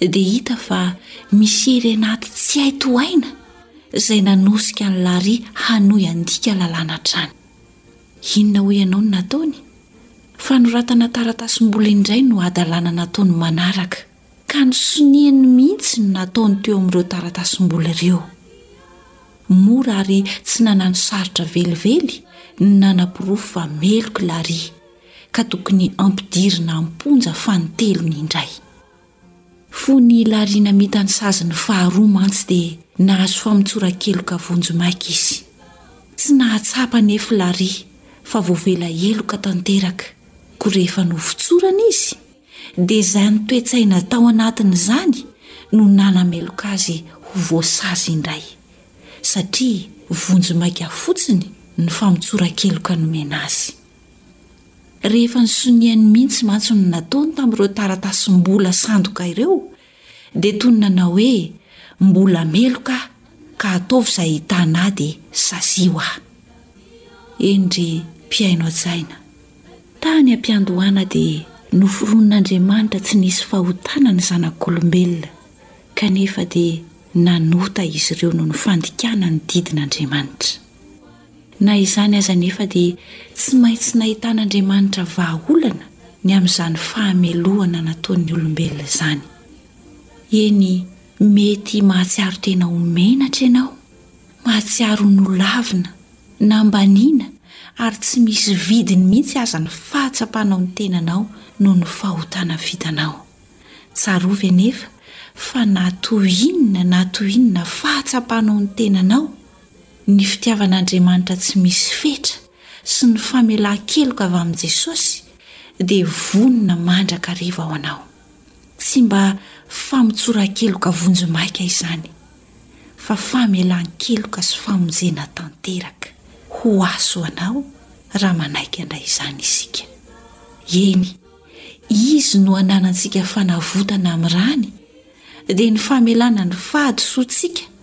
dia hita fa misy hery anaty tsy hay tohaina izay nanosika an'i Larry hanohy handika lalàna hatrany. Inona hoy ianao no nataony? Fanoratana taratasim-bola indray no hadalana nataony manaraka, ka nosoniany mihitsy ny nataony teo amin'ireo taratasim-bola ireo. Mora ary tsy nanano sarotra velively ny nanaporofo fa meloka i Larry. ka tokony ampidirina am-ponja fanintelony indray. Fony i Larry namita ny saziny faharoa mantsy dia nahazo famotsoran-keloka vonjimaika izy. Tsy nahatsapa anefa i Larry fa voavela heloka tanteraka, koa rehefa nofotsorana izy dia izany toe-tsaina tao anatiny izany no nanameloka azy ho voasazy indray, satria vonjimaika fotsiny ny famotsoran-keloka nomena azy. Rehefa nisoniany mihitsy mantsy ny nataony tamin'ireo taratasim-bola sandoka ireo, dia toy ny nanao hoe, Mbola meloka aho, ka ataovy izay ahitana ahy dia sazio aho. Eny ry mpihaino hajaina, tany am-piandohana dia noforonin'Andriamanitra tsy nisy fahotana ny zanak'olombelona, kanefa dia nanota izy ireo noho ny fandikana ny didin'Andriamanitra. Na izany aza anefa dia tsy maintsy nahitan'Andriamanitra vahaolana ny amin'izany fahamelohana nataon'ny olombelona izany. Eny, mety mahatsiaro tena ho menatra ianao, mahatsiaro ho nolavina, nambaniana ary tsy misy vidiny mihitsy aza ny fahatsapanao ny tenanao noho ny fahotana vitanao. Tsarovy anefa fa na toy inona na toy inona fahatsapanao ny tenanao Ny fitiavan'Andriamanitra tsy misy fetra sy ny famelan-keloka avy amin'i Jesosy dia vonona mandrakariva ho anao. Tsy mba famotsoran-keloka vonjimaika izany, fa famelan-keloka sy famonjena tanteraka ho ahy sy ho anao, raha manaiky handray izany isika. Eny, Izy no ananantsika fanavotana amin'ny rany, dia ny famelana ny fahadisoantsika,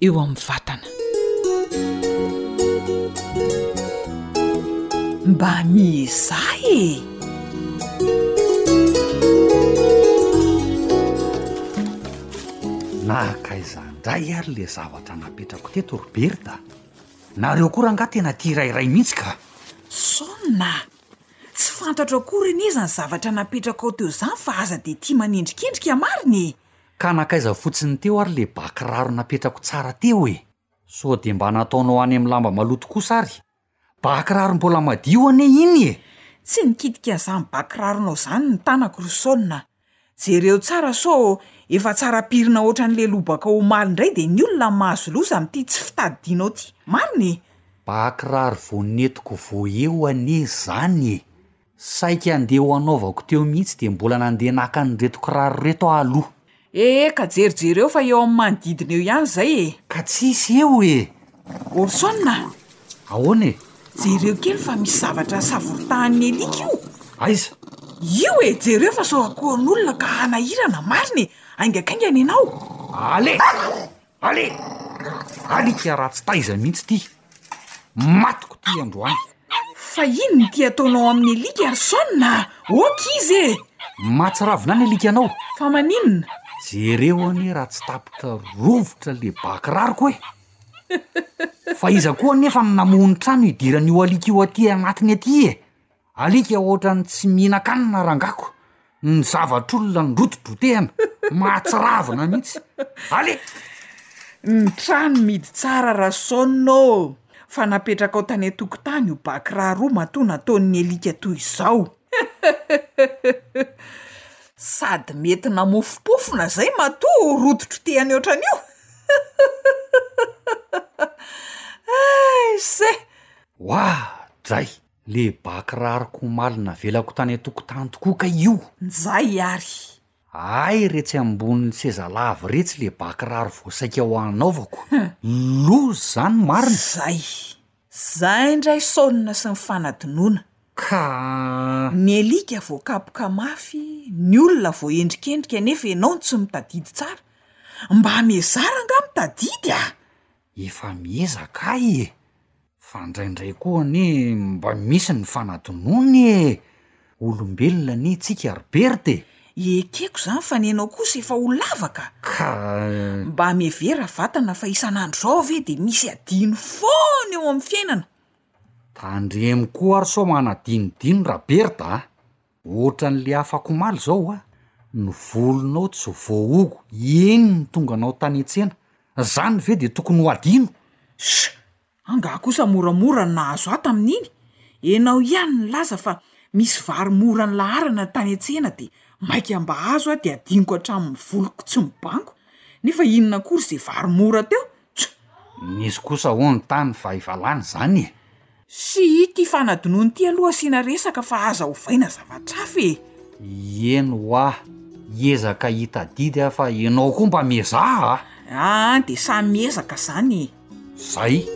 eo amin'ny vatana. Mba miezaha e! Nankaiza indray ary ilay zavatra napetrako teto ry Bertha? Nareo koa rangaha tena tia hirairay mihitsy ka! Son a! Tsy fantatro akory anie izany zavatra napetrako ao teo izany fa aza dia tia manendrikendrika marina e! Ka nankaiza fotsiny teo ary le ba kiraro napetrako tsara teo e! Sao dia mba nataonao any amin'ny lamba maloto kosa ary? Ba kiraro mbola madio anie iny e! Tsy nikitika an'izany ba kiraronao izany ny tanako ry Son a! Jereo tsara sao efa tsara pirina ohatran'ilay lobakao omaly indray dia ny olona no mahazo loza amin'ity tsy fitadidianao ity. Marina e! Ba kiraro vao nentiko vao eo anie izany e! Saika andeha ho anaovako teo mihitsy dia mbola nandeha naka an'ireto kiraro ireto aho aloha. Ee ka jerijereo fa eo amin'ny manodidina eo ihany izay e! Ka tsisy eo e! Orson a! Ahoana e! Jereo kely fa misy zavatra savorin-tahan'ny alika io! Aiza? Io e! Jereo fa sao akohon'olona ka hanahirana marina e! Haingakaingana ianao! Alé! Ale! Alika ratsy taiza mihitsy ity! Matiko ity androany! Fa inona ity ataonao amin'ny alika ry Son a! Ôky izy e! Mahatsiravina ny alikanao! Fa maninona? Jereo anie raha tsy tapitra rovitra le bà kiraroko e! Fa iza koa anefa no namoha ny trano hidiran'io alika io aty anatiny aty e! Alika ohatran'ny tsy mihinan-kanina rangako, ny zavatr'olona ny rotidrotehana, mahatsiravina mihitsy. Alika! Ny trano mihidy tsara Rason ô! Fa napetrakao tany an-tokotany io bakra roa matoa nataon'ny alika toy izao. Sady mety namofompofona izay matoa ho rotidrotehany ohatran'io. Hay se! Oa, dray! Le bakiraroko omaly navelako tany an-tokotany tokoa kay io! Njay ary! Ay retsy ambonin'ny seza lava retsy le bakiraro vao saika ho anaovako! Loza zany marina! Zay! Zay indray saonona sy ny fanadinoana! Ka! Ny alika voakapoka mafy, ny olona voaendrikendrika nefa ianao no tsy mitadidy tsara! Mba mezara angaha mitadidy a! Efa miezaka ahy e! Fa ndraindray koa anie mba misy ny fanadinoany e! Olombelona anie tsika ry Berth e! Ekeko izany fa ny anao kosa efa ho lava ka! Ka! Mba mihevera vatana fa isan'andro izao ve dia misy adino foana eo amin'ny fiainana? Tandremo koa ary sao manadinodino ra Berth a! Ohatran'le afaka omaly zao hoa, ny volonao tsy voahogo eny ny tonganao tany an-tsena, zany ve de tokony ho adino? Sha! Angaha kosa moramora ny nahazo ahy tamin'iny? Enao ihany nilaza fa misy vary mora nilaharana tany an-tsena de maika mba azo aho de adinoko hatramin'ny voloko tsy mibango, nefa inona akory ze vary mora teo? Tjo! Nisy kosa hono ny tany fa efa lany izany e! Sy ity fanadinoana ity aloha asiana resaka fa aza ovaina zavatra hafa e! Ieny hoa, hiezaka hitadidy aho fa ianao koa mba miezaha a! Aa dia samy miezaka izany e! Zay!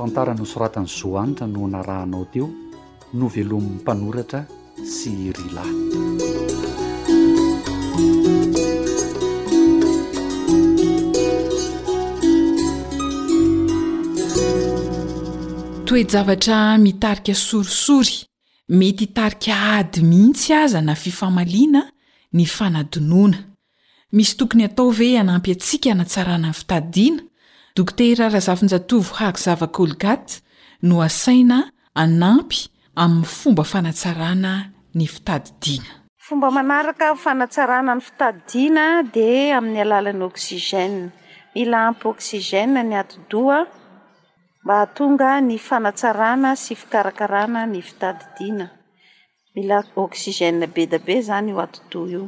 Tantara nosoratan'i Zo Hanitra no narahanao teo. Novelomin'ny mpanoratra sy Rila. Toe-javatra mitarika sorisory, mety hitarika ady mihitsy aza na fifamaliana ny fanadinoana. Misy tokony atao ve hanampy antsika hanatsarana ny fitadidiana? Dokotera Razafinjatovo Haky Zava Colgate no asaina hanampy amin'ny fomba fanatsarana ny fitadidiana. Fomba manaraka fanatsarana ny fitadidiana dia amin'ny alalan'ny oxygène. Mila ampy oxygène ny atidoha mba hahatonga ny fanatsarana sy fikarakarana ny fitadidiana. Mila oxygène be dia be izany io atidoha io.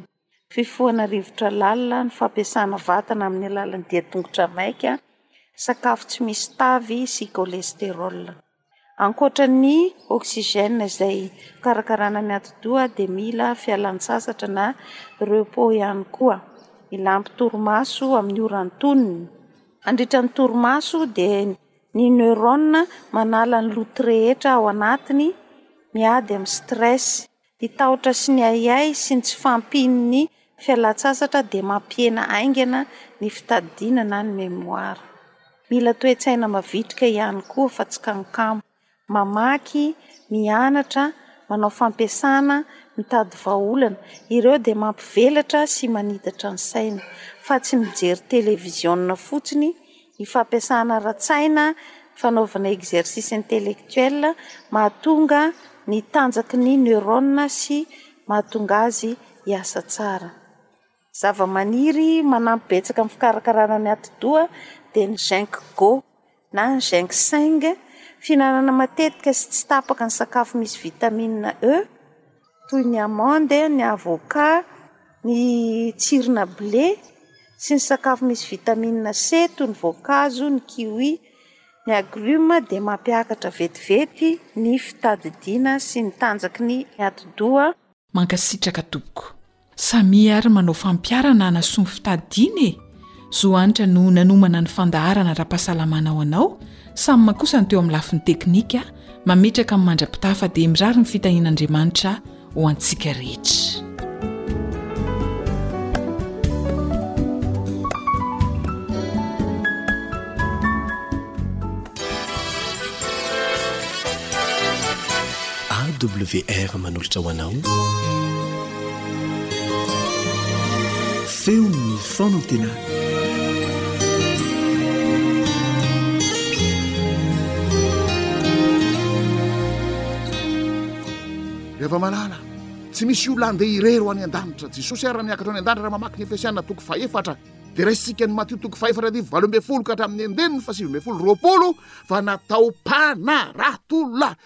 Fifohana rivotra lalina, ny fampiasana vatana amin'ny alalan'ny dian-tongotra maika, sakafo tsy misy tavy sy cholestérol. Ankoatra ny oxygène izay hikarakarana ny atidoha dia mila fialan-tsasatra na repos ihany koa. Mila ampy torimaso amin'ny ora antonony. Mandritra ny torimaso dia ny neurones manala ny loto rehetra ao anatiny miady amin'ny stress. Ny tahotra sy ny ahiahy sy ny tsy fahampian'ny fialan-tsasatra dia mampihena haingana ny fitadidiana na ny memoara. Mila toe-tsaina mavitrika ihany koa fa tsy kamokamo. Mamaky, mianatra, manao fampiasana, mitady vahaolana, ireo dia mampivelatra sy manitatra ny saina, fa tsy mijery televiziona fotsiny ny fampiasana ara-tsaina, fanaovana exercice intellectuel, mahatonga ny tanjaky ny neurones sy mahatonga azy hiasa tsara. Zavamaniry manampy betsaka amin'ny fikarakarana ny atidoha dia ny ginkgo na ny ginseng, fihinanana matetika sy tsy tapaka ny sakafo misy vitamine E, toy ny amande, ny avocat, ny tsirona ble sy ny sakafo misy vitamine C toy ny voankazo, ny kiwi, ny agrumes dia mampiakatra vetivety ny fitadidiana sy ny tanjaky ny atidoha. Mankasitraka tompoko. Samia ary manao fampiharana hanasoa ny fitadidiana e! Zo Hanitra no nanomana ny fandaharana ara-pahasalamana ho anao, samy ma kosa ny teo amin'ny lafiny teknika, mametraka ny mandra-pitaha fa dia mirary ny fitahian'Andriamanitra ho antsika rehetra. AWR manolotra ho anao Feon'ny Fanantenana Reva Malala, tsy misy olona handeha irery ho any an-danitra. Jesosy ary miakatra any an-danitra raha mamaky ny Efesiana toko fahefatra. Dia raisintsika ny Matio toko fahefatra dia valo ambin'ny folo ka hatramin'ny andininy fahasivy ambin'ny folo roapolo fa natao mpanarato lahy.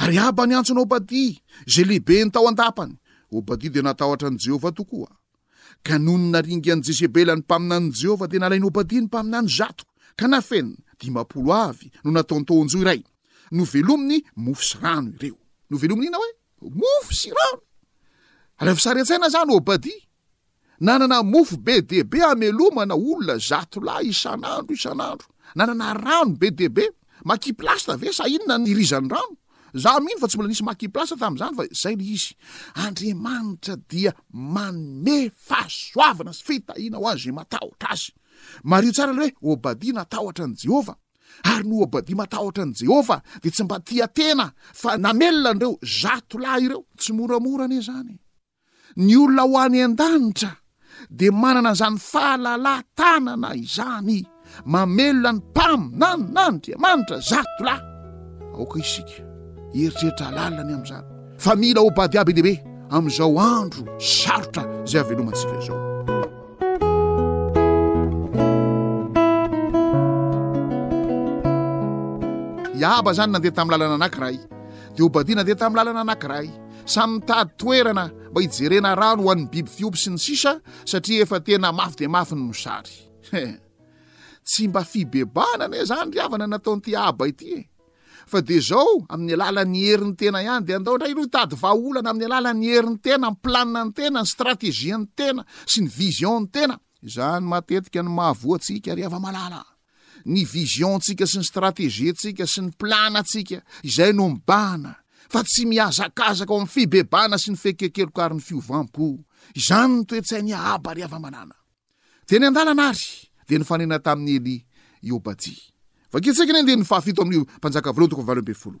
Ary Abba niantso an'i Obadia, izay lehibeny tao an-tapany. Obadia dia natahotra an'i Jehovah tokoa. Ka nony naringa an'i Jesebela ny mpaminanin'i Jehovah, dia nalain'i Obadia ny mpaminany zato, ka nafeniny, dimampolo avy no natao ny taonjo iray. Novelominy mofo sy rano ireo. Novelominy inona hoe mofo sy rano? Alaivo sary an-tsaina izany, Obadia. Nanana mofo be dia be hamelomana olona zato lahy isan'andro isan'andro. Nanana rano be dia be. Maki plasta ve sa inona ny hirizan'ny rano? Izaho mino fa tsy mbola nisy maki plasta tamin'izany fa izay ilay izy. Andriamanitra dia manome fahasoavana sy fitahiana ho an'izay matahotra Azy. Mariho tsara ilay hoe Obadia natahotra an'i Jehovah. Ary noho Obadia matahotra an'i Jehovah, dia tsy mba tia tena fa namelona an'ireo zato lahy ireo. Tsy moramora anie izany e! Ny olona ho any an-danitra dia manana izany fahalalahan-tanana izany mamelona ny mpaminan'Andriamanitra zato lahy. Aoka isika hieritreritra alalany amin'izany fa mila ho badiahy be dia be amin'izao andro sarotra izay havelomantsika izao. I Ahaba izany nandeha tamin'ny lalana anankiray, dia Obadia nandeha tamin'ny lalana anankiray. Samy mitady toerana mba hijerena rano ho an'ny biby fiompy sy ny sisa satria efa tena mafy dia mafy ny mosary. Tsy mba fibebahana anie izany ry havana nataon'ity Aba ity e! Fa dia izao, amin'ny alalan'ny herin'ny tena ihany, dia andao indray aloha hitady vahaolana amin'ny alalan'ny herin'ny tena, ny planin'ny tena, ny stratégie-n'ny tena sy ny vision-n'ny tena. Izany matetika no mahavoa antsika ry hava-malala. ny vision-tsika sy ny strategie-tsika sy ny plana-tsika izay no mibahana fa tsy mihazakazaka ao amin'ny fibebana sy ny fekekeloka ary ny fiovampo izany ny toetsain'i ahaba ry hava-manana dia ny andalana ary dia nifanena tamin'i elia i obadia vakitsika ny andininy fahafito amin'io mpanjaka voalohany toko valo ambin'ny folo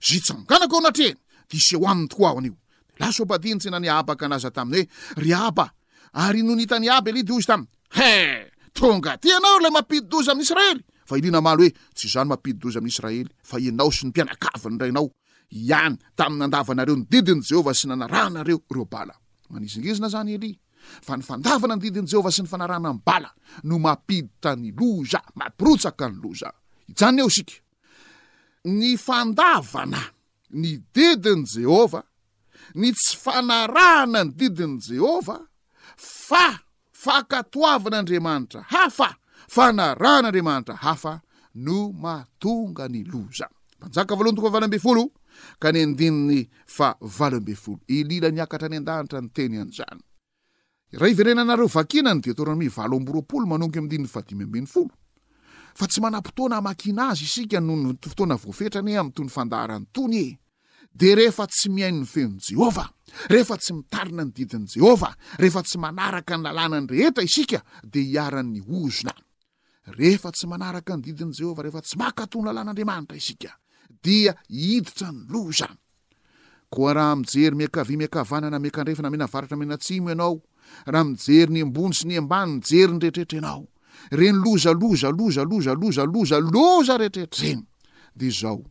Zay tsanganako ao anatrehany dia seho aminy tokoa aho anio. Dia lasa ao am-padiany tsy nania habaka an'aza taminy hoe, Ry Aba! Ary nony hitan'i Aba Elidy, hoy izy taminy, He! Tonga aty ianao ilay mampidi-doza amin'ny Israely! Fa Elia namaly hoe, Tsy izaho no mampidi-doza amin'ny Israely, fa ianao sy ny mpianakavin'ny rainao ihany, tamin'ny nandavanareo ny didin'i Jehovah sy nanarahanareo ireo bala. Manizingizina izany i Elia, fa ny fandavana ny didin'i Jehovah sy ny fanarahana ny bala no mampiditra ny loza, mampirotsaka ny loza. Hijanona eo isika. ny fandavana ny didin'i Jehovah, ny tsy fanarahana ny didin'i Jehovah, fa fankatoavana andriamanitra hafa, fanarahana andriamanitra hafa no mahatonga ny loza. Mpanjaka voalohany toko fahavalo ambin'ny folo ka ny andininy fahavalo ambin'ny folo. Elila niakatra any an-danitra niteny an'izany. Raha hiverenanareo vakiana ny Deoteronomia valo amby roapolo manomboka amin'ny andininy fahadimy ambin'ny folo, fa tsy manam-potoana hamakiana azy isika noho ny fotoana voafetra anie amin'itony fandaharana itony e! dia rehefa tsy mihaino ny feon'i Jehovah, rehefa tsy mitarina ny didin'i Jehovah, rehefa tsy manaraka ny lalànany rehetra isika, dia iharan'ny ozona. Rehefa tsy manaraka ny didin'i Jehovah, rehefa tsy mankato ny lalàn'Andriamanitra isika, dia hiditra ny loza. Koa raha mijery miankavia miankavanana, miankandrefy na mianavaratra mianatsimo ianao, raha mijery ny ambony sy ny ambany, mijery ny rehetrarehetra ianao, ireny loza, loza, loza, loza, loza, loza, loza rehetrarehetra ireny, dia izao,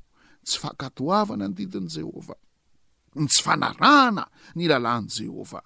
tsy fankatoavana ny didin'i Jehovah, ny tsy fanarahana ny lalàn'i Jehovah.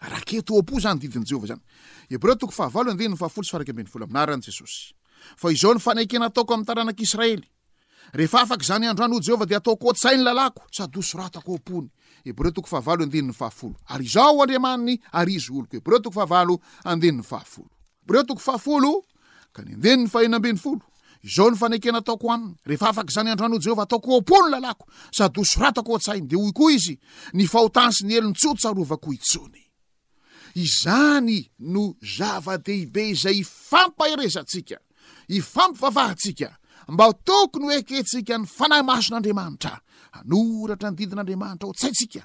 Raketo ao am-po izany didin'i Jehovah izany. Hebreo toko fahavalo andininy fahafolo sy faharaika ambin'ny folo Amin'ny anaran'i Jesosy. Fa izao no fanekena ataoko amin'ny taranak'i Israely, Rehefa afaka izany andro izany, hoy Jehovah, dia hataoko hoatr'izay ny lalàko, sady hosoratako ao am-pony. Hebreo toko fahavalo andininy fahafolo Ary izao, Andriamaniny, ary Izy oloko. Hebreo toko fahavalo andininy fahafolo Hebreo toko fahafolo Ka nenjehiny ny fahena ambin'ny folo. Izao no fanekena ataoko aminy, rehefa afaka izany andro izany, hoy Jehovah, Ataoko ho am-po ny lalàko, sady hosoratako ao an-tsainy. Dia hoy koa izy, Ny fahotany sy ny helony tsy hotsarovako intsony. Izany no zava-dehibe izay ifampaherezantsika, ifampivavahantsika, mba ho tokony hoekentsika ny fanahy mason'Andriamanitra, hanoratra ny didin'Andriamanitra ao an-tsaintsika,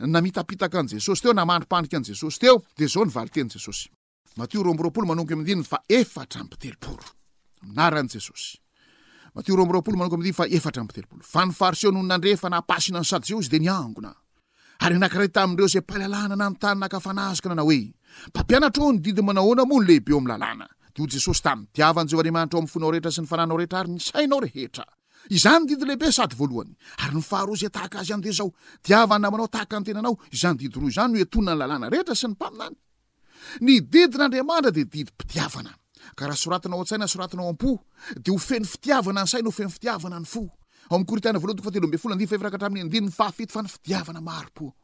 Namitapitaka an'i Jesosy teo, namandripandrika an'i Jesosy teo, dia izao ny valin-tenin'i Jesosy. Matio roa amby roapolo manomboka amin'ny andininy fahefatra amby telopolo. Minara an'i Jesosy. Matio roa amby roapolo manomboka amin'ny andininy fahefatra amby telopolo. Fa ny Fariseo nony nandre fa nahampasina ny Sadoseo izy dia niangona. Ary nanankiray tamin'ireo izay mpahay lalàna nanontany naka fanazaka nanao hoe, Mpampianatra ô, ny didy manahoana moa no lehibe ao amin'ny lalàna? Dia hoy Jesosy taminy, Tiavo an'i Jehovah Andriamanitrao amin'ny fonao rehetra sy ny fananao rehetra ary ny sainao rehetra. Izany ny didy lehibe sady voalohany. Ary ny faharoa izay tahaka azy ihany dia izao, Tiava ny namanao tahaka ny tenanao. Izany didy roa izany no iantonan'ny lalàna rehetra sy ny mpaminany. Ny didin'Andriamanitra dia didim-pitiavana. Ka raha soratana ao an-tsaina, soratana ao am-po, dia ho feno fitiavana ny saina, ho feno fitiavana ny fo. Ao amin'ny Korintiana voalohany toko fahatelo ambin'ny folo, andininy fahefatra ka hatramin'ny andininy fahafito, fa ny fitiavana mahari-po.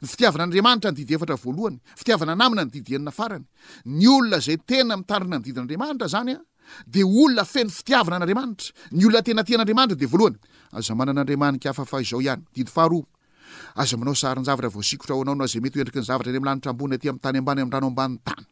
Ny fitiavana an'Andriamanitra ny didy efatra voalohany, fitiavana namana ny didy enina farany. Ny olona izay tena mitandrina ny didin'Andriamanitra izany dia olona feno fitiavana an'Andriamanitra. Ny olona tena tia an'Andriamanitra dia voalohany, aza manana andriamani-ka hafa fa izao ihany. Didy faharoa, Aza manao sarin-javatra voasikotra ao anao na izay mety ho endriky ny zavatra any amin'ny lanitra ambony aty amin'ny tany ambany amin'ny rano ambanin'ny tany.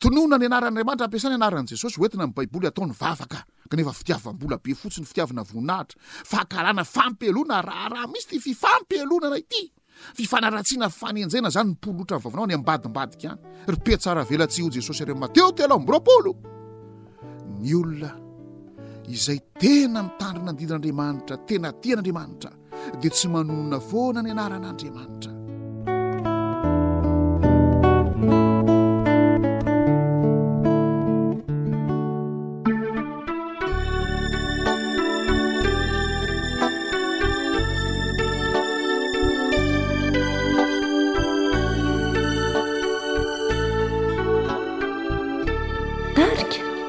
Tononina ny anaran'Andriamanitra, ampiasana ny anaran'i Jesosy ho entina ny Baiboly hatao ny vavaka, kanefa fitiavam-bola be fotsiny, fitiavana voninahitra, fankahalana, fampialona, raharaha mihitsy ity fifampialonana ity, fifanaratsiana, fifanenjehana, izany mipory loatra ny vavanao any ambadimbadika any. Ry pe tsara avela tsy ho Jesosy ary Mateo telo amby roapolo. Ny olona izay tena mitandrina ny didin'Andriamanitra, tena tia an'Andriamanitra, dia tsy manonona foana ny anaran'Andriamanitra.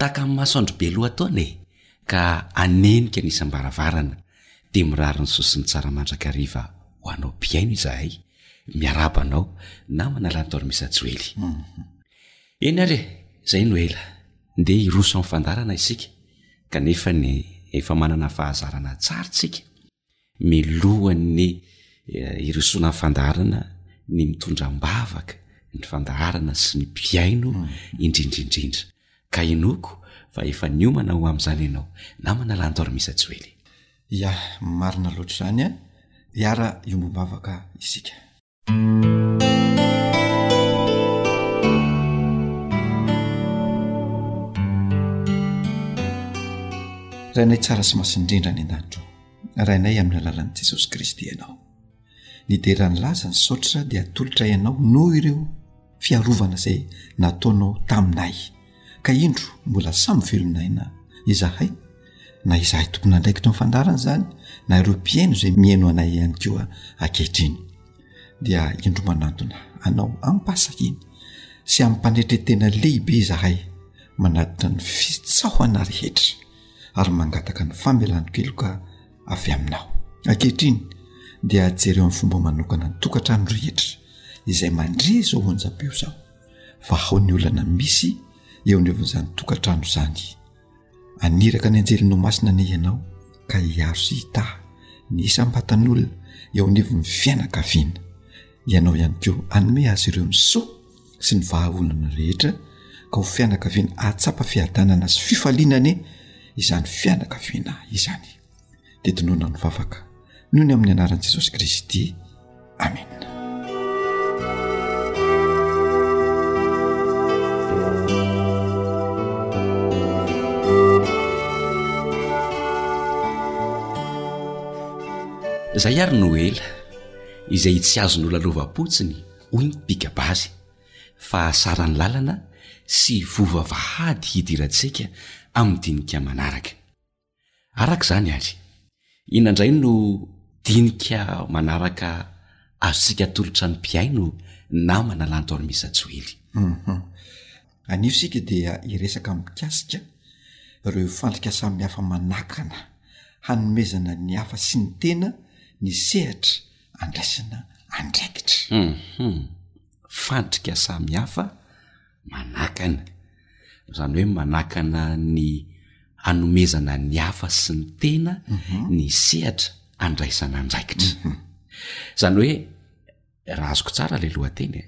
Tahaka ny masoandro be lohataona e! Ka hanenika ny isam-baravarana dia mirary ny sosony tsara mandrakariva ho anao mpihaino izahay, miarahaba anao namana Lantormisa Joely. Eny ary e! Izay no ela, ndeha hiroso amin'ny fandaharana isika kanefa ny efa manana fahazarana tsara isika. Milohan'ny hirosoana ny fandaharana ny mitondra am-bavaka ny fandaharana sy ny mpihaino indrindra indrindra. Ka henoiko fa efa niomana ho amin'izany ianao namana Landor Misajoely. Ya, marina loatra izany an! Hiara-hiombom-bavaka isika. rainay tsara sy masindrindra any an-danitro rainay amin'ny alalan'i jesosy kristy ianao ny deran'ny laza ny saotra dia atolotra ianao noho ireo fiarovana izay nataonao taminay ka indro mbola samy velon'aina izahay na izahay tompon'andraikitra ny fandarana izany na ireo mpihaino izay mihaino anay ihany koa akehitriny dia indro manantona anao ampasahiny sy ampanetry tena lehibe izahay manatitra ny fitsahona rehetra ary mangataka ny famelan-keloka avy aminao. Ankehitriny dia jereo amin'ny fomba manokana ny tokantrano rehetra izay mandre izao onjam-peo izao fa hao ny olana misy eo anivon'izany tokantrano izany. Aniraka ny anjelinao masina anie ianao ka hiaro sy hitaha ny isam-batan'olona eo anivon'ny fianakaviana. Ianao ihany koa hanome azy ireo ny soa. sy ny vahaolana rehetra ka ho fianakaviana ahatsapa fiadanana sy fifaliana anie izany fianakaviana izany dia tonona ny vavaka noho ny amin'ny anaran'i jesosy kristy amena zay ary no ela izay tsy azon'olalovapotsiny hoy ny mpikabazy, fa hasaran'ny lalana sy vova vahady hidirantsika amin'ny dinika manaraka. Araka izany ary, inona indray no dinika manaraka azontsika atolotra ny mpihaino namana Lanto Armisa Joely? Hum-hum. Anio isika dia hiresaka mikasika ireo fandrika samihafa manakana hanomezana ny hafa sy ny tena ny sehatra andraisana andraikitra uhum fandrika samy hafa manakana zany hoe manakana ny hanomezana ny hafa sy ny tena ny sehatra andraisana andraikitra zany hoe raha azoko tsara lay lohateny e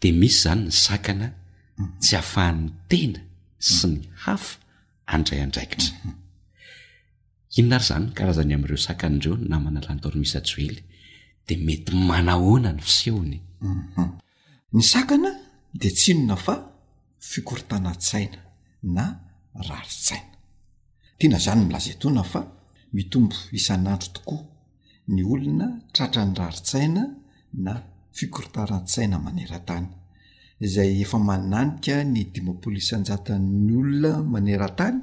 de misy zany ny sakana tsy afahan'ny tena sy ny hafa andray andraikitra Inona ary izany ny karazany amin'ireo sakana ireo ny namana Lantormysa joely, dia mety manahoana ny fisehony? Ny sakana dia tsy inona fa fikorontanan-tsaina na rarin-tsaina. Tiana izany milaza etoana fa mitombo isan'andro tokoa. ny olona tratran'ny rarin-tsaina na fikorontaran-tsaina maneran-tany, izay efa mananika ny dimampolo isan-jaton'ny olona maneran-tany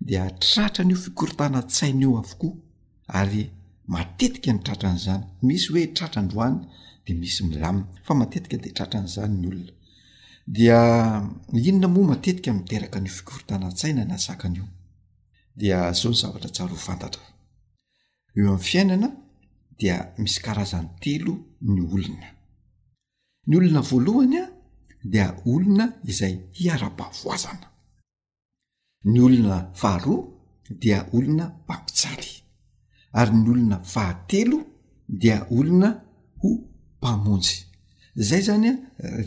dia tratran'io fikorontanan-tsaina io avokoa ary matetika ny tratran'izany, misy hoe tratra androany de misy milamina fa matetika de tratran'izany ny olona, dia inona moa matetika miteraka an'io fikorontanan-tsaina na sakana io? Dia zao ny zavatra tsara ho fantatra. Eo amin'ny fiainana dia misy karazany telo ny olona. Ny olona voalohany a dia olona izay hiara-pahavoazana. Ny olona faharoa dia olona mpampijaly. Ary ny olona fahatelo dia olona ho mpamonjy. zay zany a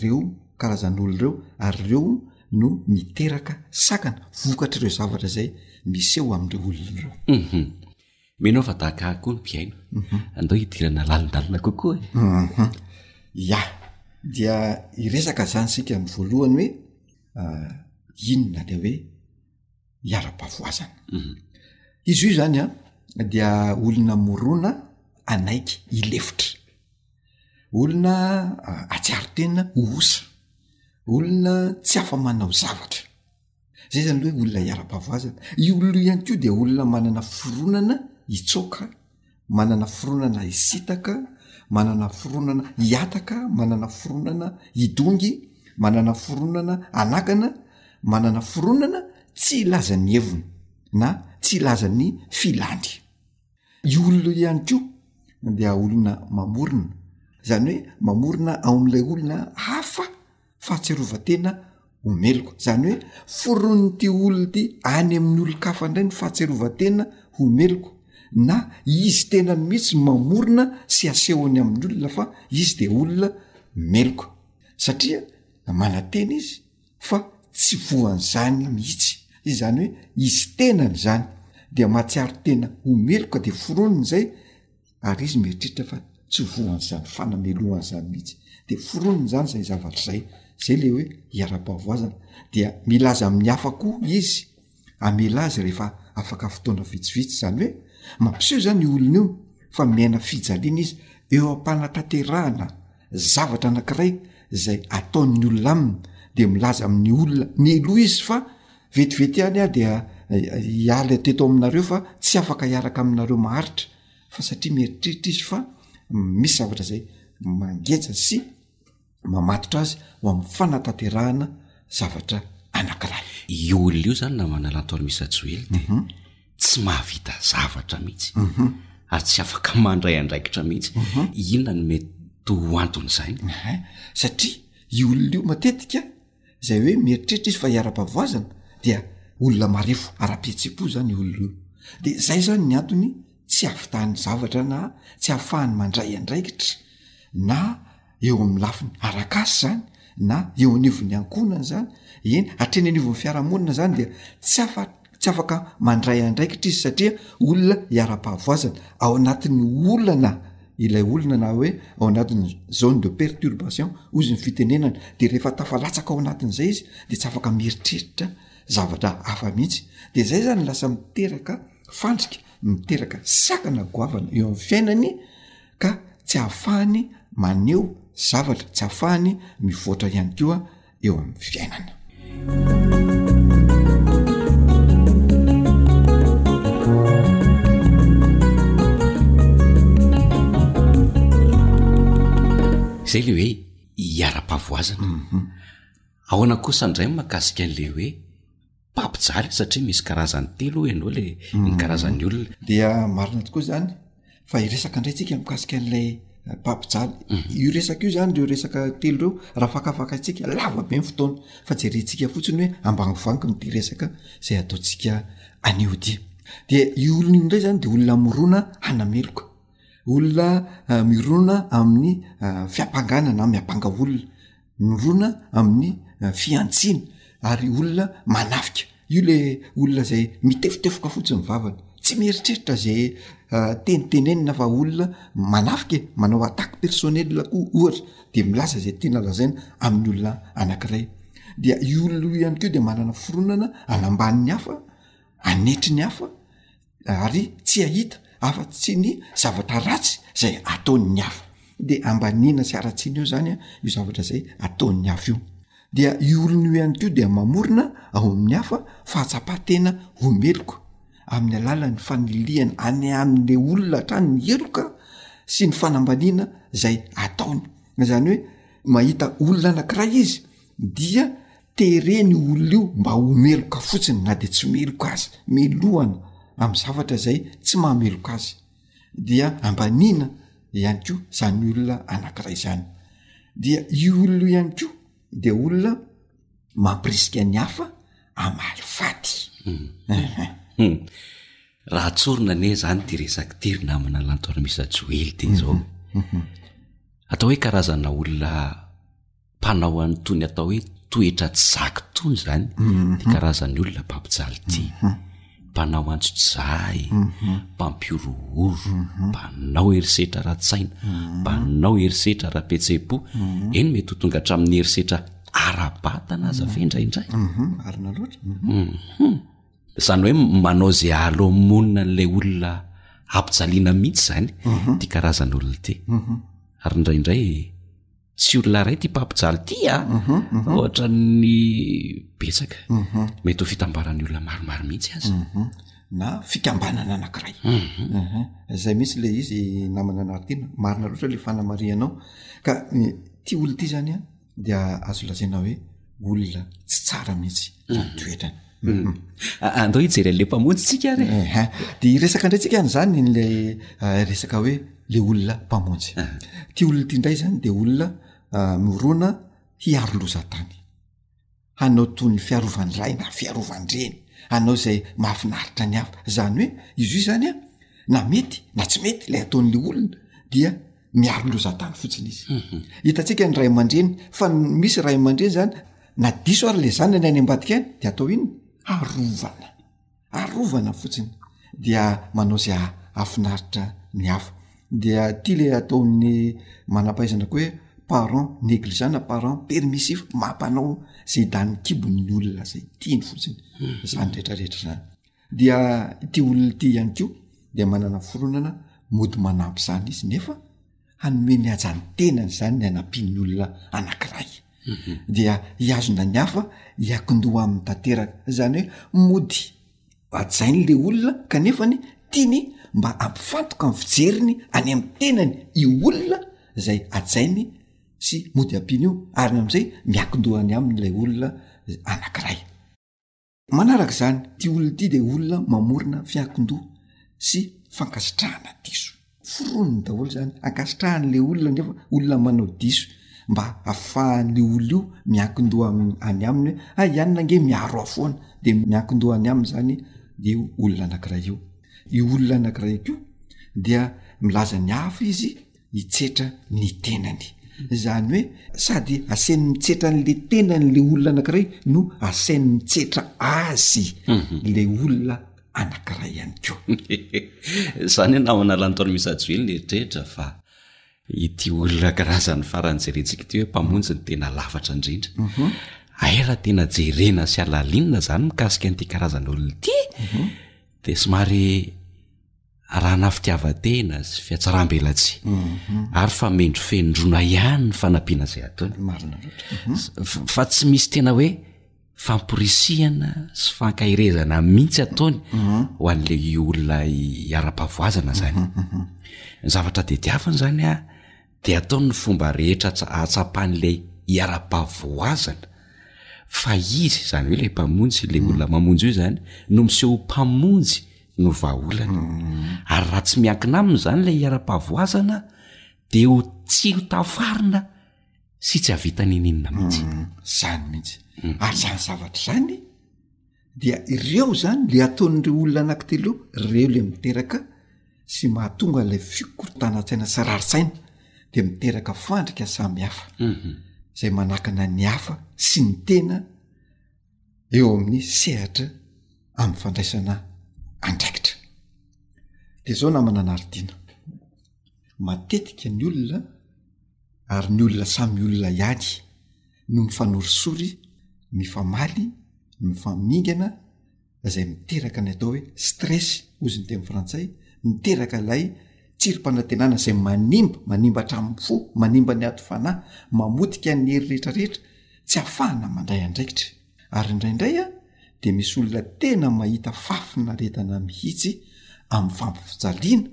reo karazan'olo reo ary reo no miteraka sakana vokatr'ireo zavatra zay miseho amindreo olona reo uum menao fa daka koa ny mpiaina mhm. andao hidirana lalindalina kokoa e mhm. ya dia iresaka zany sika am voalohany hoe ah, inona le hoe hiara-pavoazana mhm. izy io zany a dia olona morona anaiky ilefitra olona atsiaro tena ho osa olona tsy afa-manao zavatra zay zany loha hoe olona hiara-pahavoazana io ololo ihany koa dia olona manana fironana hitsoka manana fironana hisitaka manana fironana hiataka manana fironana hidongy manana fironana anakana manana fironana tsy ilazan'ny heviny na tsy ilazan'ny filany Io olona io ihany koa dia olona mamorona, izany hoe mamorona ao amin'ilay olona hafa fahatsiarovan-tena ho meloka, izany hoe foronin'ity olona ity any amin'ny olon-kafa indray ny fahatsiarovan-tena ho meloka na izy tena mihitsy mamorona sy asehony amin'ny olona fa izy dia olona meloka satria manantena izy. fa tsy voan'izany mihitsy izany hoe izy tenany zany dia mahatsiaro tena ho meloka de foroniny zay ary izy mieritreritra fa tsy voan'izany fanamelohany zany mihitsy de foroniny zany zay zavatra zay zay le hoe iharam-pahavoazana dia milaza amin'ny hafa koa izy hamela azy rehefa afaka fotoana vitsivitsy izany hoe mampiseho izany io olona io fa miaina fijaliana izy eo am-panatanterahana zavatra anankiray izay ataon'ny olona aminy de milaza amin'ny olona mialoha izy fa vetivety ihany aho dia hialy ateto aminareo fa tsy afaka hiaraka aminareo maharitra fa satria mieritreritra izy fa misy zavatra zay mangeja sy mamatotra azy ho amin'ny fanatanterahana zavatra anankiray. Io olona io zany na manala ny taolo misa joely dia mhm. tsy mahavita zavatra mihitsy mhm. ary tsy afaka mandray andraikitra mihitsy mhm. inona no mety ho anton'izany satria io olona io matetika izay hoe mieritreritra izy fa hiara-pavoazana dia olona marefo ara-pihetsem-po zany olo reo de zay zany ny antony tsy avidany zavatra na tsy ahafahany mandray andraikitra na eo amin'ny lafiny arakasy zany na eo anivon'ny ankohonany zany eny hatreny anivon'ny fiarahamonina zany dia tsy afaka Tsy afaka mandray andraikitra izy satria olona iharam-pahavoazana, ao anatin'ny olana ilay olona na hoe ao anatin'ny zone de perturbation hoy izy ny fitenenana, de rehefa tafalatsaka ao anatin'izay izy de tsy afaka mieritreritra zavatra hafa mihitsy, de zay zany lasa miteraka fandrika, miteraka sakana goavana eo amin'ny fiainany ka tsy ahafahany maneho zavatra, tsy ahafahany mivoatra ihany koa. eo amin'ny fiainana zay le hoe hiara-pavoazana mhm. ahoana kosa indray makasika an'le hoe mpampijaly satria misy karazany telo hoe ianao le ny karazan'ny olona dia marina tokoa izany fa iresaka indray tsika mikasika an'ilay mpampijaly mhm. io resaka io zany reo resaka telo reo raha fakafaka ntsika lava be ny fotoana fa jerentsika fotsiny hoe ambangivangy nyity resaka zay ataontsika aniodia dia i olona indray zany de olona mirona hanameloka olona eh, mirona amin'ny eh, fiampangana na miampanga olona mirona amin'ny eh, fihantsiana ary olona manafika io le olona zay mitefotefoka fotsiny vavany tsy mieritreritra zay eh, tenitenenina fa olona manafika e manao ataky personnel koa ohatra de milaza zay tiana lazaina amin'ny olona anankiray dia i olona io ihany keo de manana fironana anambaniny hafa anetry ny hafa ary tsy hahita afa-tsy ny zavatra ratsy zay ataon'ny hafa de ambaniana sy haratsiana eo zany a io zavatra zay ataon'ny hafa io dia io olona io ihany ko dia mamorona ao amin'ny hafa fahatsapan-tena ho meloka amin'ny alalan'ny fanilihana any amle olona hatrany ny heloka sy ny fanambaniana zay ataony zany hoe mahita olona anakiray izy dia tereny io olona io mba ho meloka fotsiny na de tsy meloka aza melohana amy zavatra zay tsy mahameloka azy dia ambaniana ihany ko zany olona anankiray zany dia io olona io ihany ko de olona mampirisika ny hafa amaly faty um raha tsorina anie zany ty resaky ty ry namana lantorimisa joely de zao atao hoe karazana olona mpanao an'itony atao hoe toetra tsy zaka itony zany mhm. de karazan'ny olona mpampijaly ty mhm. mpanao antso jay mhm. mpampihorohoro mpanao herisetra ra-tsaina mpanao herisetra ra-petsepo eny mety ho tonga hatramin'ny herisetra ara-batana aza ve indraindray zany hoe manao ze alo monina n'lay olona hampijaliana mihitsy zany ty karazan'olona ty ary indraindray tsy olona ray ty mpampijaly ty a mhm, mhm. ohatra ny betsaka mhm. mety ho fitambaran'ny olona maromaro mihitsy azy na fikambanana anakiray zay mihitsy le izy namana anartina marina loatra le fanamarianao ka eh, ty olo ty zany a dia azo lazaina hoe olona tsy tsara mihitsy mhm. toetrany mhm. andao hijery an'le mpamonjy tsika ary eh, eh. de resaka ndray tsika any zany nla eh, resaka hoe le olona mpamonjy ah. ty olona ty ndray zany de olona ah, mirona hiaro loza tany hanao toy ny fiarovany ray na fiarovandreny anao zay mahafinaritra ny hafa zany hoe izy io zany a na mety na tsy mety lay ataon'le olona dia miaro lozantany fotsiny izy hitatsika ny ray aman-dreny fa misy ray aman-dreny zany na diso ary le zany any any ambadika any de atao inona arovana arovana fotsiny dia manao za afinaritra ny hafa dia ty le ataon'ny manam-pahaizana koa hoe parent negligeant na parent permissif mampanao zay dany kibon'ny olona zay tiany fotsiny zany retraretra zany dia ity olona ity ihany koa dia manana fironana mody manampy izany izy nefa hanome ny hajany tenany izany ny anampian'ny olona anankiray mhm. dia hiazona ny hafa hiakindoha amin'ny tanteraka izany hoe mody ajainy le olona kanefa ny tiany mba ampifantoka ny fijeriny any ami'ny tenany i olona izay ajainy sy mody ampiana io ary am'izay miakindohany amin'ilay olona anankiray Manaraka izany, ity olona ity dia olona mamorona fiankin-doha sy fankasitrahana diso. Foroniny daholo izany, ankasitrahany ilay olona nefa olona manao diso mba hahafahan'io olona io miankin-doha am- any aminy hoe hay i anona ange miaro ahy foana, dia miankin-doha any aminy izany io olona anankiray io. Io olona anankiray koa dia milaza ny hafa izy. hitsetra ny tenany zany hoe sady asainy mitsetra an'le tenany le olona anakiray no asainy mitsetra azy mhm. le olona anakiray ihany ko zany enao analantaony misajoely ny eritrehitra fa ity olona karazany farany jerentsika ity hoe mpamonjy ny tena lafatra indrindra mhm. aira tena jerena sy alalinina zany mikasika an'ity karazana olona ity mhm. de somary arahana fitiavan-tena sy fiatsaram-belatsihy ary fa mendrofendrona ihany ny fanampiana izay ataony fa tsy misy tena hoe famporisihana sy fankaherezana mihitsy ataony ho an'la olona hiara-pavoazana zany ny zavatra dediavina zany a dia ataony ny fomba rehetra ahatsapan'ilay hiara-pahavoazana fa izy, izany hoe ilay mpamonjy, ilay olona mamonjy io izany, no miseho ho mpamonjy no vahaolana. Ary raha tsy miankina aminy izany ilay hiara-pahavoazana dia ho tsy ho tafarina sy tsy hahavita n'inon'inona mihitsy. Izany mihitsy. Ary izany zavatra izany. dia ireo zany le ataon'ireo olona anaky teleo reo le miteraka sy mahatonga ilay fikorontanan-tsaina sy rary saina de miteraka fandrika samy hafa mhm. zay manakana ny hafa sy ny tena eo amin'ny sehatra amin'ny fandraisana andraikitra de zao namana anaridiana matetika ny olona ary ny olona samy olona ihany no mifanorisory mifamaly mifamingana izay miteraka ny atao hoe stress ozy ny teny frantsay miteraka ilay tsirom-panantenana izay manimba manimba hatramin'ny fo manimba ny ato fanahy mamotika ny hery rehetrarehetra tsy hafahana mandray andraikitra ary indraindray a de misy olona tena mahita fafina retana mihitsy amin'ny fampifijaliana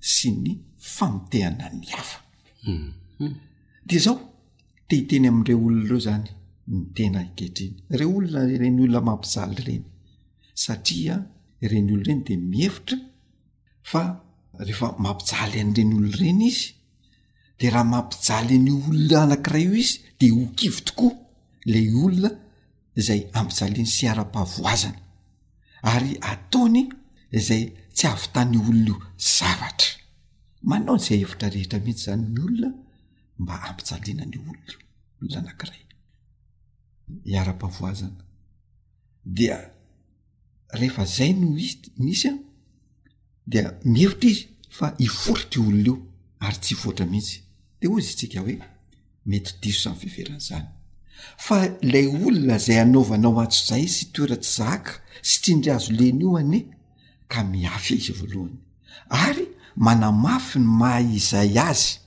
sy ny famotehana ny hafa hmm. de zao te hiteny amin'ireo olona ireo izany ny tena ankehitriny ireo olona ireny olona mampijaly ireny satria ireny olo ireny dia mihevitra fa rehefa mampijaly an'ireny olo ireny izy de raha mampijaly an'io olona anankiray io izy de ho kivy tokoa lay olona izay ampijaliany sy ara-pahavoazany ary ataony izay tsy avy tany olona io zavatra manao izay hevitra rehetra mihitsy izany ny olona mba hampijaliana ny olona olona anankiray iara-pavoazana dia rehefa zay no izy misy a dia mihevitra izy fa hiforitra io olona io ary tsy hivoatra mihitsy de hoy izy tsika hoe mety diso zany fiheverana zany fa ilay olona zay anaovanao atsy zay sy toera tsy zaka sy tsindry azo lena io anie ka miafy izy voalohany ary manamafy ny maha izay azy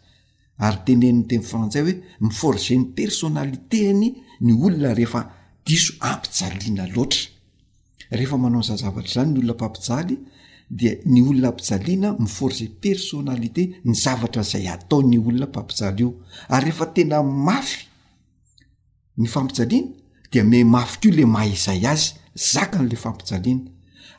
ary teneniny teny frantsay hoe mi-forger ny personnalité-ny ny olona rehefa diso ampijaliana loatra rehefa manao an'izany zavatra izany ny olona mpampijaly dia ny olona ampijaliana mi-forger personnalité ny zavatra izay ataon'io olona mpampijaly io ary rehefa tena mafy ny fampijaliana dia mimafy ko le maha izay azy zakany le fampijaliana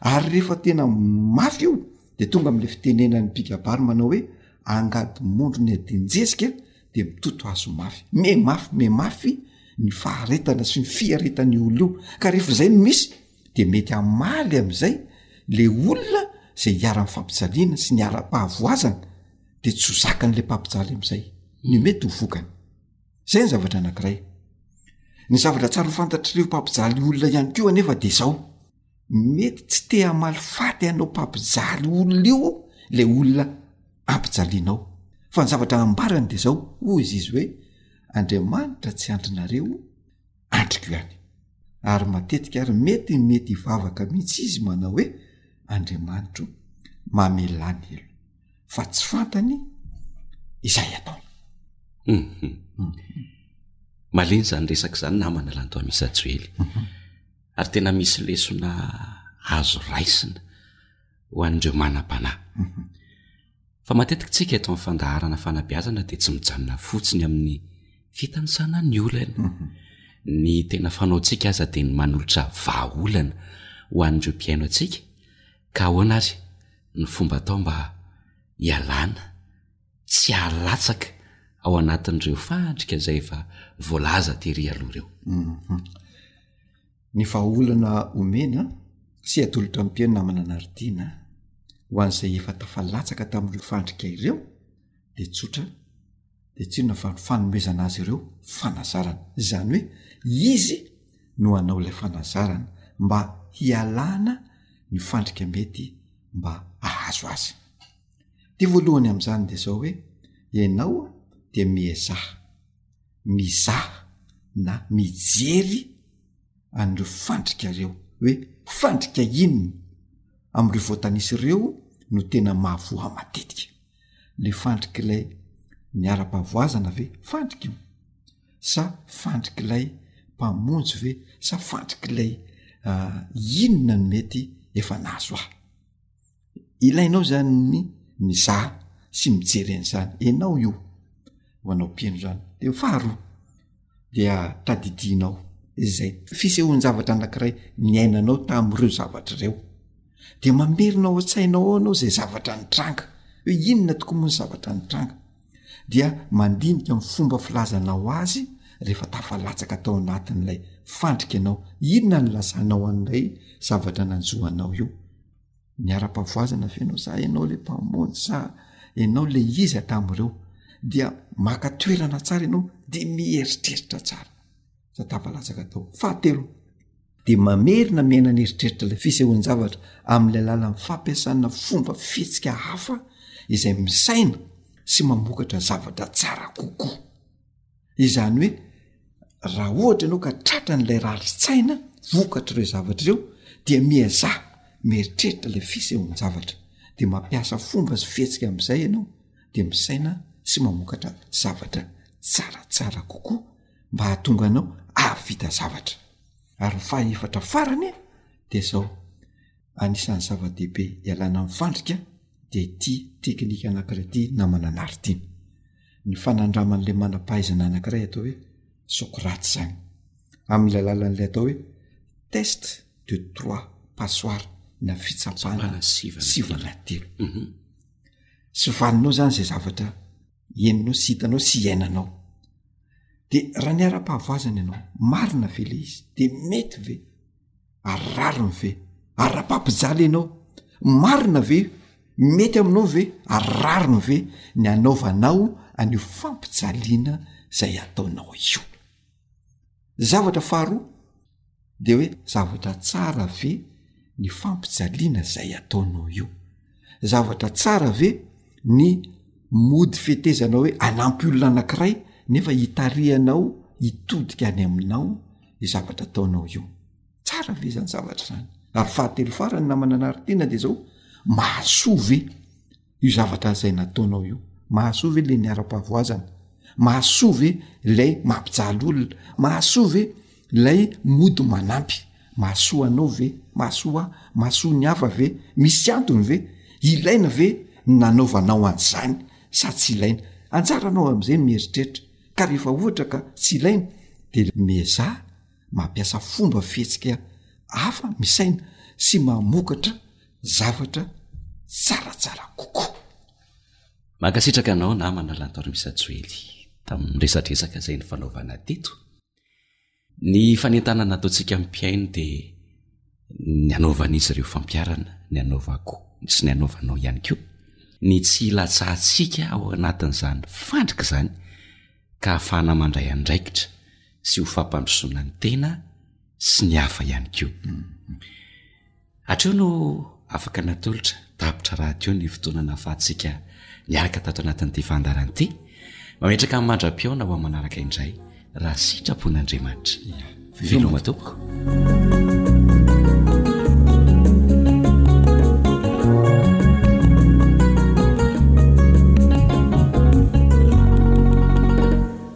ary rehefa tena mafy io de tonga am'le fitenenan'ny mpikabary manao hoe angady mondro ny adinjezika de mitoto azo mafy me mafy me mafy ny faharetana sy ny fiaretan'io olo io ka rehefa zay no misy de mety amaly am'izay le olona zay hiaran'ny fampijaliana sy ny ara-pahavoazana de tsy ho zakan'le mpampijaly am'izay ny mety ho vokany zay ny zavatra anankiray ny zavatra tsara ho fantatr'ireo mpampijaly olona ihany ko anefa de zao mety tsy te hamaly faty ianao mpampijaly olona io le olona ampijalianao fa ny zavatra ambarany de zao ho izy izy hoe andriamanitra tsy andrinareo andriko ihany ary matetika ary mety mety hivavaka mihitsy izy manao hoe andriamanitro mamelany elo fa tsy fantany izay ataony uhum malemy zany resaka zany namana lanto amisa joely uhum ary tena misy lesona azo raisina ho an'ireo manam-panahy uhum fa matetika tsika eto amin'ny fandaharana fanabeazana dia tsy mijanona fotsiny amin'ny fitanisana ny olana uhum ny tena fanaontsika aza dia ny manolotra vahaolana ho an'ireo mpihaino antsika ka ahoana ary ny fomba atao mba hialana tsy halatsaka ao anatin'ireo fandrika izay efa voalaza tery aloha ireo. Ny vahaolana omena, tsy atolotra am-peo namana an'Aritiana, ho an'izay efa tafalatsaka tamin'ireo fandrika ireo dia tsotra, dia tsy inona fa ny fanomezana azy ireo fanazarana izany hoe izy no hanao ilay fanazarana mba hialana ny fandrika mety mba ahazo azy de voalohany am'izany de zao hoe ianao de miezaha mizaha na mijery an'ireo fandrika reo hoe fandrika inona am'ireo voatanisa ireo no tena mahavoa matetika le fandrik'ilay niharam-pahavoazana ve fandrika io sa fandrik'ilay mpamonjy ve sa fandrik'ilay ah, inona ny mety efa nahazo ahy ilainao zany ny mizaha sy mijery an'izany ianao io ho anao mpieno zany de faharoa dia tadidianao izay fisehoan-javatra anankiray niainanao tamin'ireo zavatra ireo dia mamerina ao an-tsainao ao ianao izay zavatra nitranga hoe inona tokoa moa ny zavatra nitranga dia mandinika ami'ny fomba filazana ho azy rehefa tafalatsaka tao anatin'ilay fandrika anao inona ny lazanao an'ilay zavatra nanjoanao io niara-pavoazana ve ianao sa ianao le mpamonjy sa ianao le izy a tamin'ireo dia maka toerana tsara ianao de mieritreritra tsara za tafalatsaka tao fahatelo de mamerina miaina ny eritreritra lay fisehoan-javatra amin'ilay alalan'ny fampiasana fomba fihetsika hafa izay misaina sy mamokatra zavatra tsara kokoa izany hoe raha ohatra ianao ka tratra n'ilay rarintsaina vokatr' ireo zavatra ireo dia mihazaha mieritreritra lay fisehon-javatra de mampiasa fomba sy fihetsika am'izay ianao de misaina sy mamokatra zavatra tsaratsara kokoa mba hahatonga anao ahavita zavatra ary ny fahaefatra farany de zao anisan'ny zava-dehibe ialana am'fandrika de ty teknika anakirety namana anaritiana ny fanandraman'ilay manam-pahaizana anankiray atao hoe Socrate izany, amin'ilay alalan'ilay atao hoe test de trois passoires na fitsapana sivana telo. Mhm. Tsy vaninao izany izay zavatra henonao sy hitanao sy iainanao. Dia raha ny ara-pahavoazana ianao, marina ve ilay izy? Dia mety ve? ary rariny ve ary ra-papijaly ianao marina ve mety aminao ve ary rariny ve ny anaovanao an'io fampijaliana zay ataonao io zavatra faharoa de hoe zavatra tsara ve ny fampijaliana zay ataonao io zavatra tsara ve ny mody fetezana hoe anampy olona anankiray nefa hitarihanao hitodika any aminao i zavatra ataonao io tsara ve zany zavatra zany ary fahatelo farany namana anary tena de zao mahasoa ve io zavatra zay nataonao io mahasoa ve le niara-pahavoazana mahasoa ve lay mampijaly olona mahasoa ve Ilay mody manampy, mahasoa anao ve? Mahasoa ahy? Mahasoa ny hafa ve? Misy antony ve? Ilaina ve ny nanaovanao an'izany sa tsy ilaina? Anjaranao amin'izay ny mieritreritra, ka rehefa ohatra ka tsy ilaina dia miezaha mampiasa fomba fihetsika hafa misaina sy mamokatra zavatra tsaratsara kokoa. Mankasitraka anao namana Lantormisa Joely tamin'ny resadresaka izay nifanaovana teto. Ny fanentanana ataontsika amin'ny mpihaino dia ny anaovan'izy ireo fampiharana ny anaovako sy ny anaovanao ihany koa, ny tsy hilatsahantsika ao anatin'izany fandrika izany ka hahafahana mandray andraikitra sy ho fampandrosoana ny tena sy ny hafa ihany koa. Hatreo no afaka natolotra tampitra radio ny fotoana nahafahantsika niaraka tato anatin'ity fandaharana ity. Mametraka ny mandra-pihaona ho amin'ny manaraka indray raha sitrapon'Andriamanitra. Veloma tompoko.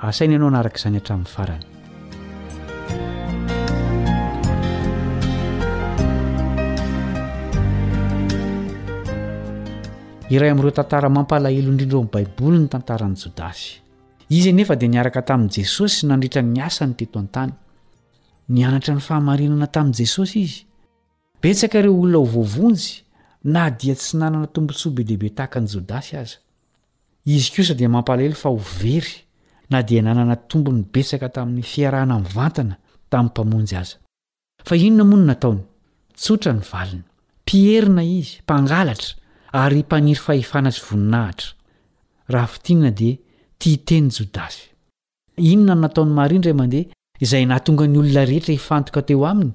Asaina ianao hanaraka izany hatramin'ny farany. Iray amin'ireo tantara mampalahelo indrindra ao amin'ny Baiboly ny tantaran'i Jodasy. Izy anefa dia niaraka tamin'i Jesosy nandritra ny asany teto an-tany. Nianatra ny fahamarinana tamin'i Jesosy izy. Betsaka ireo olona ho voavonjy na dia tsy nanana tombontsoa be dia be tahaka an'i Jodasy aza. Izy kosa dia mampalahelo fa ho very na dia nanana tombony betsaka tamin'ny fiarahana mivantana tamin'ny Mpamonjy aza. Fa inona moa no nataony? Tsotra ny valiny, Mpierina izy, mpangalatra, ary mpaniry fahefana sy voninahitra. Raha fintinina dia tia hiteny Jodasy. Inona no nataon'i Maria indray mandeha izay nahatonga ny olona rehetra hifantoka teo aminy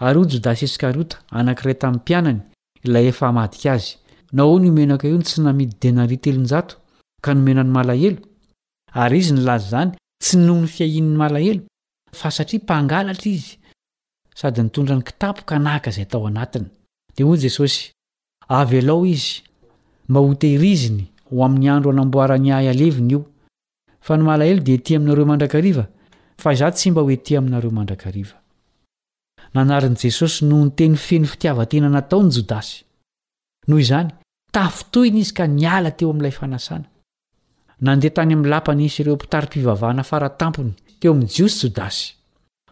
Ary hoy Jodasy Iskariota, anankiray tamin'ny mpianany, ilay efa hamadika azy, Nahoana io menaka io no tsy namidy denaria telonjato, ka nomena ny malahelo? Ary izy nilaza izany, tsy noho ny fiahian'ny malahelo, fa satria mpangalatra izy, sady nitondra ny kitapo ka naka izay tao anatiny. Dia hoy Jesosy, Avelao izy, mba hotehiriziny ho amin'ny andro hanamboarany Ahy haleviny io, Fa ny malahelo dia ety aminareo mandrakariva, fa izaho tsy mba ho ety aminareo mandrakariva. Nanarin'i Jesosy noho ny teny feno fitiavan-tena nataony Jodasy. Noho izany, tafintohina izy ka niala teo amin'ilay fanasana. Nandeha tany amin'ny lapa nisy ireo mpitari-pivavahana fara tampony teo amin'ny Jiosy Jodasy.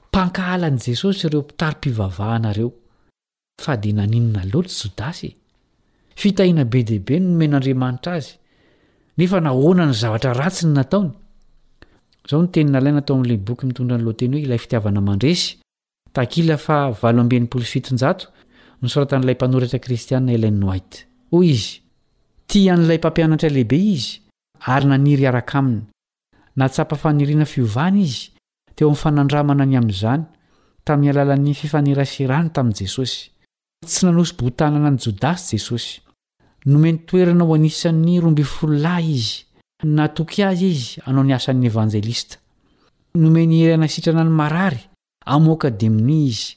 Mpankahala an'i Jesosy ireo mpitari-pivavahana ireo. Fa dia naninona loatra Jodasy e? Fitahiana be dia be no nomen'Andriamanitra azy, nefa nahoana ny zavatra ratsy no nataony? Izao ny teny nalaina tao amin'ilay boky mitondra ny lohateny hoe Ilay Fitiavana Mandresy, takila faha valo amby enimpolo sy fitonjato, nosoratan'ilay mpanoratra kristiana Ellen White. Hoy izy, Tia an'ilay Mpampianatra Lehibe izy ary naniry hiaraka aminy. Nahatsapa faniriana fiovana izy teo amin'ny fanandramana ny amin'izany, tamin'ny alalan'ny fifaneraserany tamin'i Jesosy. Tsy nanosi-bohon-tanana an'i Jodasy Jesosy. Nomeny toerana ho anisan'ny roa ambin'ny folo lahy izy. Natoky azy izy hanao ny asan'ny evanjelista. Nomeny hery hanasitrana ny marary, hamoaka demonia izy.